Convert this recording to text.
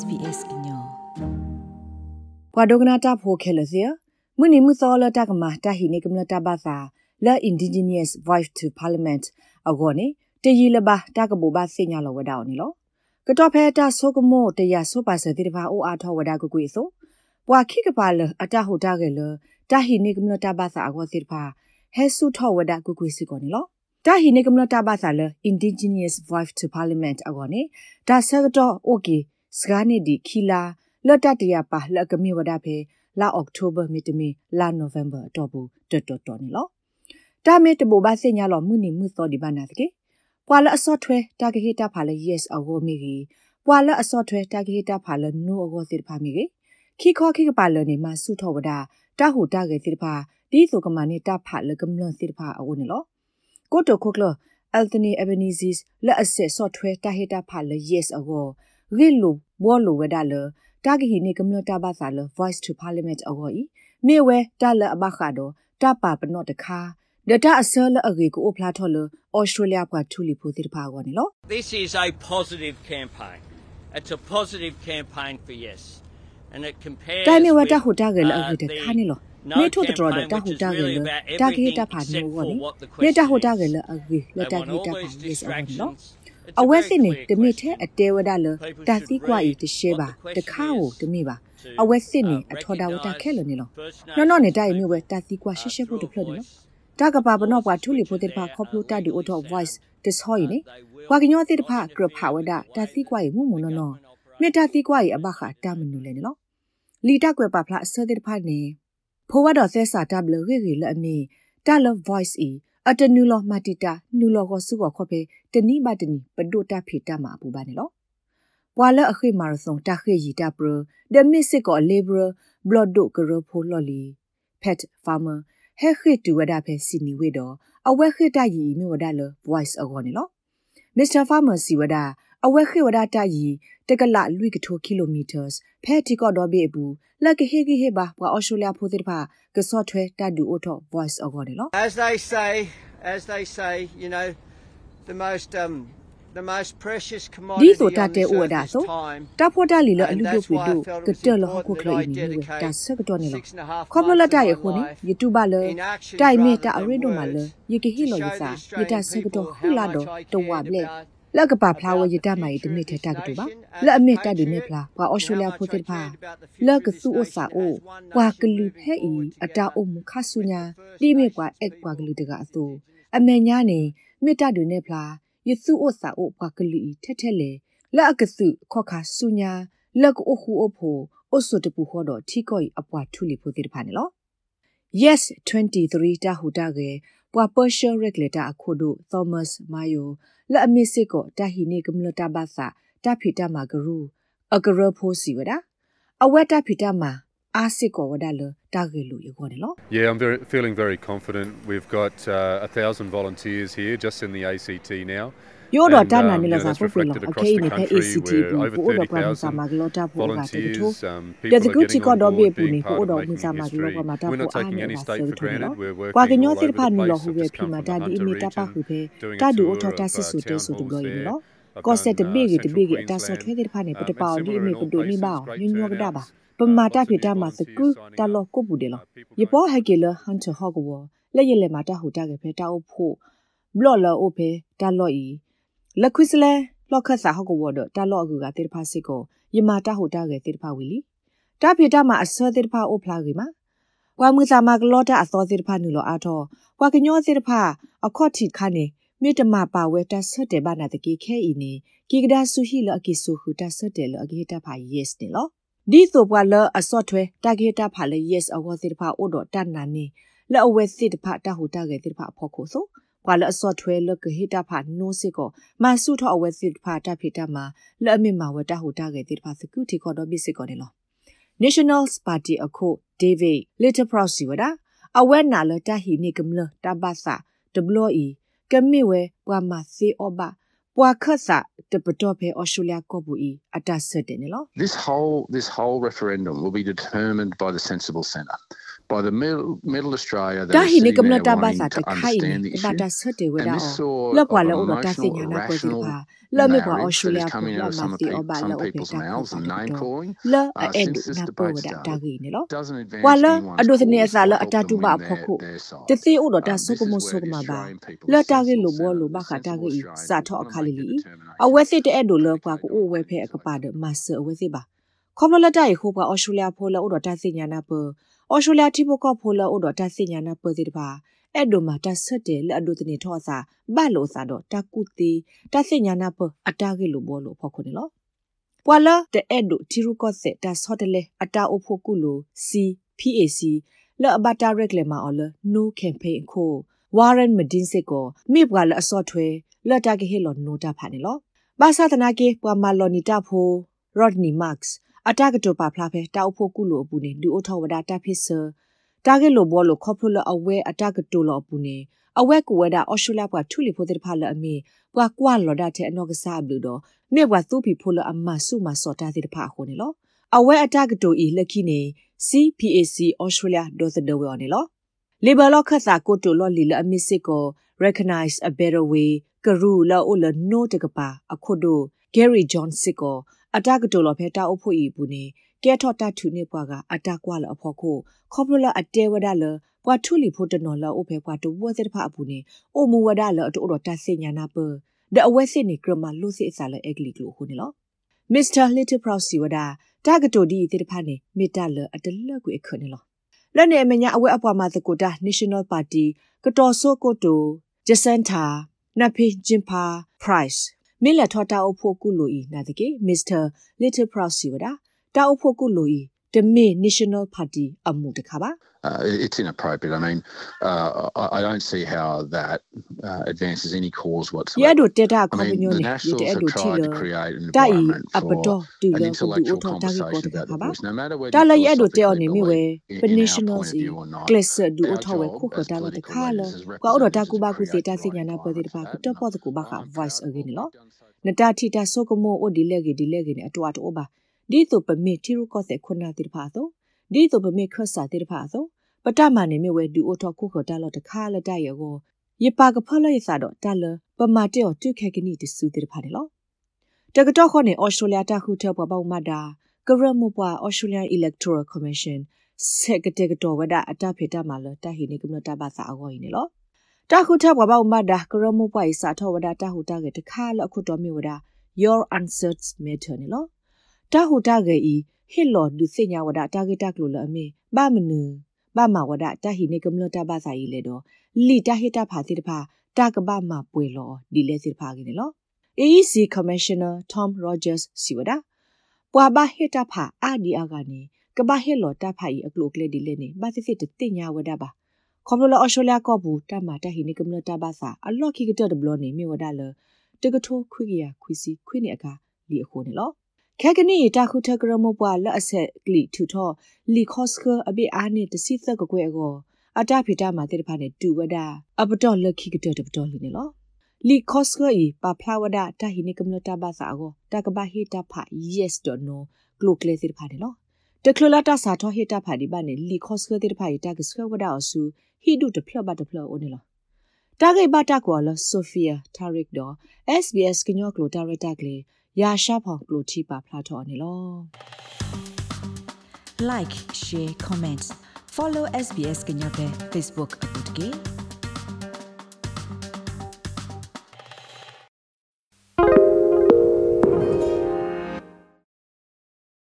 SBS inyo ဘွာဒိုကနာတာဖိုခဲလစီမနီမှုသောလတာကမာတာဟိနေကမလတာဘာသာလာ indigenous voice to parliament အကောနေတရီလဘာတာကဘူဘာစညာလောဝဒါနေလောကတော့ဖဲတာဆိုကမိုတရဆိုပါစတိတဘာအိုအားထောဝဒါကကွေဆိုဘွာခိကပါလအတဟိုတာကလတာဟိနေကမလတာဘာသာအကောစစ်ဖာဟဲဆုထောဝဒါကကွေစီကောနေလောတာဟိနေကမလတာဘာသာလ indigenous voice to parliament အကောနေတာဆကတော့ okay စကားနေဒီခီလာလတ်တတရပါလကမိဝဒဖေလာအောက်တိုဘာမီတမီလာနိုဗ ెంబర్ တော့ဘူးတတတော်နေလောတာမေတဘူဘာစညာလောမှုနိမှုသောဒီဘာနာတကေပွာလအစော့ထွဲတာဂဟေတာဖာလေ yes အဝမီကြီးပွာလအစော့ထွဲတာဂဟေတာဖာလေ no အဝစစ်ဖာမီကြီးခိခောခိကပါလနေမှာစုထောဝဒတာဟုတာကေစစ်ဖာဒီဆိုကမနေတာဖာလကမလစစ်ဖာအဝနေလောကိုတိုခိုကလ Anthony Albanese လက်အဆက်ဆော့ထွဲတာဟေတာဖာလေ yes အဝ relo wolo wedale tagi ne kamlo taba sala voice to parliament awoi mewe dala abakado tapa pnot de kha data asal age ko opla tholo australia kwa thuli phutir phagwa ne lo? This is a positive campaign. It's a positive campaign for yes. And it compares tani wata hotagal age de khane lo? ne tho tro da ta hu ta ge le ta ge ta pha no wo ne ne ta hu ta ge le age le ta ge ta pha yes age lo? နိုဝ for နေ what the မေတာဟူ question တာ is. ဂေလအဂေလ They တာ want ဂေ all တာဖာ these ယေစအဝနေလော distractions. It's a အဝဲ very စနေ clear တမိထဲ question. အတဲဝဒါလတာသီကွာဤတရှဲပါတခါကိုတမိပါအဝဲစနေအထော်တာဝတာခဲလနေလောနော်နော်နေတိုင်မြဝဲတာသီကွာရှက်ရှက်ဖို့တဖလို့နေလောတာကပါဘနောပွားထူလီဖိုတဲ့ဖာခေါပလိုတာဒီအိုတော့ voice တဟောယနေကွာကညောတဲ့ဖာကရဖာဝဒတာသီကွာယမှုမနော်နော်မေတာသီကွာယအဘခတာမနူလဲနေလောလီတာကွယ်ပါဖလားဆတဲ့ဖာနေဖိုဝါတော်ဆဲစာတဘလရေရီလအမီတာလ voice ဤ အတနူလောမတီတာနူလောကိုစုကိုခေါ်ဖေတနိဘတနိပဒိုတာဖီတာမှာပူပါနေလောပွာလအခိမာရဆုံတခိရီတာပရဒမစ်စစ်ကိုလေဘရဘလော့ဒိုကရဖိုလော်လီဖက်ဖာမာဟဲခိတူဝဒဖဲစီနီဝေတော့အဝဲခိတယီမြဝဒလ voice အခေါ်နေလောမစ္စတာဖာမာစီဝဒ အဝဲခိဝဒတယီတကလလွိကထိုကီလိုမီတာဖဲတီကော့ဒေါ်ဘေဘူးလက်ကဟေဂီဟေဘာပွာအော်စတြေးလျဖိုတိဖာကဆော့ထွဲတဒူအိုထော voice အခေါ်နေလော As they say, as they say, you know, the most um the most precious ဒီ commodity ဆိုတ on တဲ့ this ဥဝ earth ဒါ is ဆို time. တဖို့တလီလအ And လူဒု that's ပွေ why ဒု I felt က it was တဲလဟခု important ခလို that I အင်းဝဲ dedicate တဆကတော့နေလော six and a half ခေါပလလ months တ of ရ my ခုနေ life YouTube လ in action တိုင်မေ rather တာအ than ရိဒိုမလ words ယကဟီ to လောယ show စာ the ယတ Australian ဆကတော့ people ဟူ how လာ much တော့ I တဝဘ cared လေ about လကပါဖလာဝယတမိုင်တမေထတကတူပါလအမေတဒီနေဖလာပွာအော်စတြေးလျဖိုတိဖာလကဆူအိုစာအိုပွာကလူဖဲဤအတာအုံမခဆုညာတိမေပွာအက်ပွာကလူတကအသူအမေညာနေမေတ္တာတွေနဲ့ဖလာယဆုအိုစာအိုပွာကလူဤထက်ထက်လေလအကစုခော့ခါဆုညာလကအိုခုအိုဖိုအိုဆိုတပူခေါ်တော့ထီကိုအပွာထူလီဖိုတိဖာနေလော Yes 23တာဟူတာကေ ပွာ partial regulator အခုတို့ Thomas Mayo လက်အမစ်စစ်ကိုတာဟီနေကမ္လတာဘာသာတာဖီတာမာဂရူအဂရဖိုစီဝဒအဝက်တာဖီတာမာအာစစ်ကိုဝဒလတာဂေလူရေခေါ်တယ်လို့ Yeah, I'm very, feeling very confident. We've got uh, a thousand volunteers here just in the ACT now. ယောတော့ And, တာ um, နာနေ you လာ know, စာ that's ပုတ်ပလော reflected အ across ကေ the နေဖဲ country. ACT We're ဘူး over ပို့တော့ပရမစာ30,000မဂလောတာပို့ကတတူ volunteers, um, တ people တ are ကူချီ getting ကော on တော့ဘေ board, ပူနေ being ပို့ part of တော့ making မစာမဂလော history. ကမတာ We're ပို့ not အား taking နေ any ပါ state ဆဲ for တူနော် granted. We're ကွာ working ကညော all စစ် over ဖာ the နီလော place. ဟူ I've ပဲ just ဖီ come မာ from တာ the ဒီအ Hunter မီတာပါ region ခုပဲ doing တာ a ဒူအ tour ထောတာ of စစ် uh, ဆူတဲ town ဆူတူ halls လို့ရ there. နော် I've ကော done ဆက်တ uh, ဘေကတ central ဘေကတာဆော့ Queensland. ထွဲတဲ့ဖာနေပ Um, တ and ပေါဒီ similar အမေ in ပ all ဒိုနေ places, ပါ great ညညကတာပါ turnouts. ပမာတာဖီတာမှာစကူ volunteers တာ signing လော up. ကိုပူတယ်လော Uh, people ယ going ပေါ်ဟကေလဟန်ချဟောကဝလက်ရလေမာတာဟူတာကေဖဲတာအဖို့ဘလော့လောအိုဖေတာလော့ဤ လက်ခွစ်လဲလော့ခတ်စာဟောကဝဒတာလော့အကူကတေတဖာစစ်ကိုယမာတာဟူတာကေတေတဖာဝီလီတာဖီတာမှာအစောတေတဖာအိုဖလာကေမှာဝါမှုစာမကလောတာအစောတေတဖာနူလောအာထောဝါကညောတေတဖာအခော့တီခါနေမေတ္တမပါဝဲတဆွတ်တယ်ဘာနာတကေခဲဤနေကိကဒါဆူဟီလအကိဆူဟူတဆွတ်တယ်လအကေတာဖာ yes နေလောဒီဆိုပွာလအစော့ထွဲတာကေတာဖာလေ yes အဝစီတဖာအိုတော့တန်နာနေလက်အဝဲစစ်တဖာတဟူတာကေတိတဖာဖို့ခိုဆို ပွာလအစော့ထွဲလကဟိတာဖာနိုးစစ်ကိုမဆုထောအဝဲစစ်တဖာတဖိတာမှာလက်အမင်မှာဝဲတဟူတာကေတိတဖာစကူတီခေါ်တော့ဘစ်စစ်ကိုနေလော National Party အခု David Little Proud စီဝဒအဝဲနာလတဟီနေကမလတဘာသာဒဘလောီကမိဝဲပွာမစီအောဘပွာခတ်စာတပတော့ဖဲအော်စတြေးလျကောဘူဤအတဆတ်တယ်နော် This whole this whole referendum will be determined by the sensible centre. By the middle, middle Australia that ta are hi ne sitting kamla there ta ba wanting sa to ta khai understand the ni ba issue. ta sa te we And da this o sort la kwa of la o da ta se emotional, nya na ko ti irrational pa la me kwa narrative that australia is ko coming la out of ma some, of ti o peop- ba la some o pe people's ta ko mouths ta and ki name to calling la uh, a e since this na po debate wa da ta started gi ni lo doesn't advance kwa la anyone's ado ne cause sa or la help ata them tu ba win pho their, ko their te side. te o da ta Um, so this ko is mo where so the ko ma ba Australian people, la the ta ge lo sensible bo lo Senate, ba the kha ta sensible ge Australians sa will tho want to kha make li the li a determination we se te e do lo and kwa take ko on o the we winning phe ka side. pa de ma se we se ba ခေါပလလတိုင်ခိုပါအော်စတြေးလျဖိုလာဥဒတာစညာနာပ အော်စတြေးလျတိဘကဖိုလာဥဒတာစညာနာပတိတပါအဲ့ဒိုမှာတဆက်တယ်လက်အဒုတနေထောစာဘလို့စာတော့တကုတီတစညာနာပအတာကေလိုဘောလို့ဖော်ခုနေလောပွာလာတဲ့အဲ့ဒိုတီရုကော့ဆက်တဆော့တလေအတာအိုဖိုကုလို CPAC လက်အဘတာရက်လေမာအော်လ no campaign ခို Warren Medin စစ်ကိုမိဘကလအစော့ထွဲလက်တာကေဟေလောနိုတာဖာနေလောဘာသာတနာကေပွာမာလောနီတာဖို Rodney Marks အတကတိုပါဖလာဖဲတောက်ဖို့ကုလိုအပူနေဒူအထောဝဒတာဖစ်ဆာတာဂက်လိုဘောလိုခေါပလအဝဲအတကတိုလောအပူနေအဝဲကူဝဒအော်စတြေးလျကထူလီဖိုတဲ့ဖာလအမီပွာကွာလော်ဒါတဲ့အနောက်ကစားဘလူတော့မြေဘွာသူပီဖိုလအမဆုမစောတာတဲ့ဖာခုနေလောအဝဲအတကတိုဤလက်ခိနေ CPAC Australia ဒေါ်သဒဝေနေလော Labor လောက်ခတ်စာကိုတိုလော်လီလအမစ်စစ်ကို recognize a better way ကရူလာအိုလနိုတကပါအခုဒို Gary John စစ်ကို အတကတိုလော်ဖဲတာအုပ်ဖို့ဤဘူးနေကဲထော့တထူနေပွားကအတကွာလအဖို့ကိုခေါပလလအတဲဝဒလပွာထူလီဖို့တနော်လအုပ်ဖဲပွာတဝသက်တဖအဘူးနေအိုမူဝဒလအတူတော်တဆင်ညာနာပဒအဝဲစစ်နေကရမလို့စစ်အစားလအဂလီကလိုခုနေလော Mr. Little Proud စီဝဒတာကတိုဒီတိတဖာနေမေတ္တာလအတလကွေခွနေလောလက်နေမညာအဝဲအပွားမှာသကိုတာ National Party ကတော်ဆိုကိုတိုဂျစန်တာနဖိဂျင်ပါ Price မင်းလက်ထောတာအုပ်ဖို့ကုလိုဤနာတကေ Mr. Little Proud စီဝဒတာအုပ်ဖို့ကုလိုဤ တမေ National Party အမှုတခါပါ Uh, it- it's inappropriate. I mean, uh, I, I don't see how that uh, advances any cause ရဲ whatsoever. တို့တက်တာ I ခေါပ mean, ညို the နေဒီ Nationals တဲ့ have တို့ချီ tried လ to create an တိုင် environment အပ for တော်တူ an လကိုဒီ intellectual အထောတာကေပေါ်တ conversation ခါ about the ပါ voice, no matter whether တာ you လရဲတို့တဲအောင် philosophically နေမိဝဲ believe in,ပ in our national point of စီ view or not. ကလစ်ဒူအ Our ထောဝဲ job ခုခ as တာလတ political ခါလ leaders as ကွာအော်တာ representatives ကူ is ဘာ to ကူစီ create တာ the စညာနာ right ပတိတ environment ပါ for က that. တ And ပေါ်တကူဘာ I'm ခ proud voice that အဂင်း we've လော done so. နတာတီတာဆိုကမောအိုဒီလက်ကြီးဒီလက်ကြီးနဲ့အတူအတူပါ ဒီတော့ပမေတီရုကောတဲ့ခုနာတိတဖာတော့ဒီတော့ပမေခဆာတိတဖာတော့ပတမနေမြဝဲဒူအိုထောခုခတာလတခါလတရကိုယပါကဖလရစာတော့တလပမာတဲ့တုခက်ကနီတဆူတိတဖာတယ်လောတကတော့ခေါနေဩစတြေးလျတခုထပ်ပေါ်ပေါမတာကရမပွား Australian Electoral Commission စက်ကတဲ့ကတော့ဝဒအတဖေတာမလတဟိနေကမတဘာသာအဝိုင်းနေလောတခုထပ်ပေါ်ပေါမတာကရမပွားဤစာထောဝဒတဟုတကတခါလအခုတော်မြဝဒ your answers matter နေလော တဟုတကဤဟစ်လော်ဒုစညာဝဒတာဂက်တက်လို့လအမေဘာမနူဘာမဝဒတဟိနေကမလတဘာသာဤလေတော့လီတဟိတဖာတိတဖာတကဘာမပွေလောဒီလေစစ်ဖာကိနေလော AEC Commissioner Tom Rogers စီဝဒပွာဘာဟစ်တဖာအာဒီအာကနေကဘာဟစ်လော်တဖာဤအကလုကလေဒီလေနေဘာစစ်စစ်တင်ညာဝဒပါခေါပလောအော်စတြေးလျကောဘူးတမတဟိနေကမလတဘာသာအလော့ခိကတဒဘလောနေမြေဝဒလတကထိုးခွိကရခွိစီခွိနေအခါလီအခုနေလော ခဲကနီတခုထကရမပွာလက်အဆက်ကလီထူထောလီခော့စကအဘိအားနေတစီသက်ကကွဲကောအတဖိတာမှာတေတဖာနေတူဝဒအပတော်လက်ခိကတဒဘတော်လီနေလောလီခော့စကဤပါဖလာဝဒတာဟိနေကမလတာဘာသာကိုတကဘာဟိတာဖာ yes don't know ကလုကလေတေတဖာနေလောတကလလာတာစာထောဟိတာဖာဒီဘာနေလီခော့စကတေတဖာဤတကစကဝဒအဆူဟိဒုတဖလဘတ်တဖလအိုနေလောတာဂိဘတာကွာလဆိုဖီယာတာရစ်ဒေါ် SBS ကညောကလိုတာရတာကလေ ရာရှာဖောင်ကလိုတီပါဖလာထော်နေလော like share comment follow SBS Kenya pe Facebook akut ke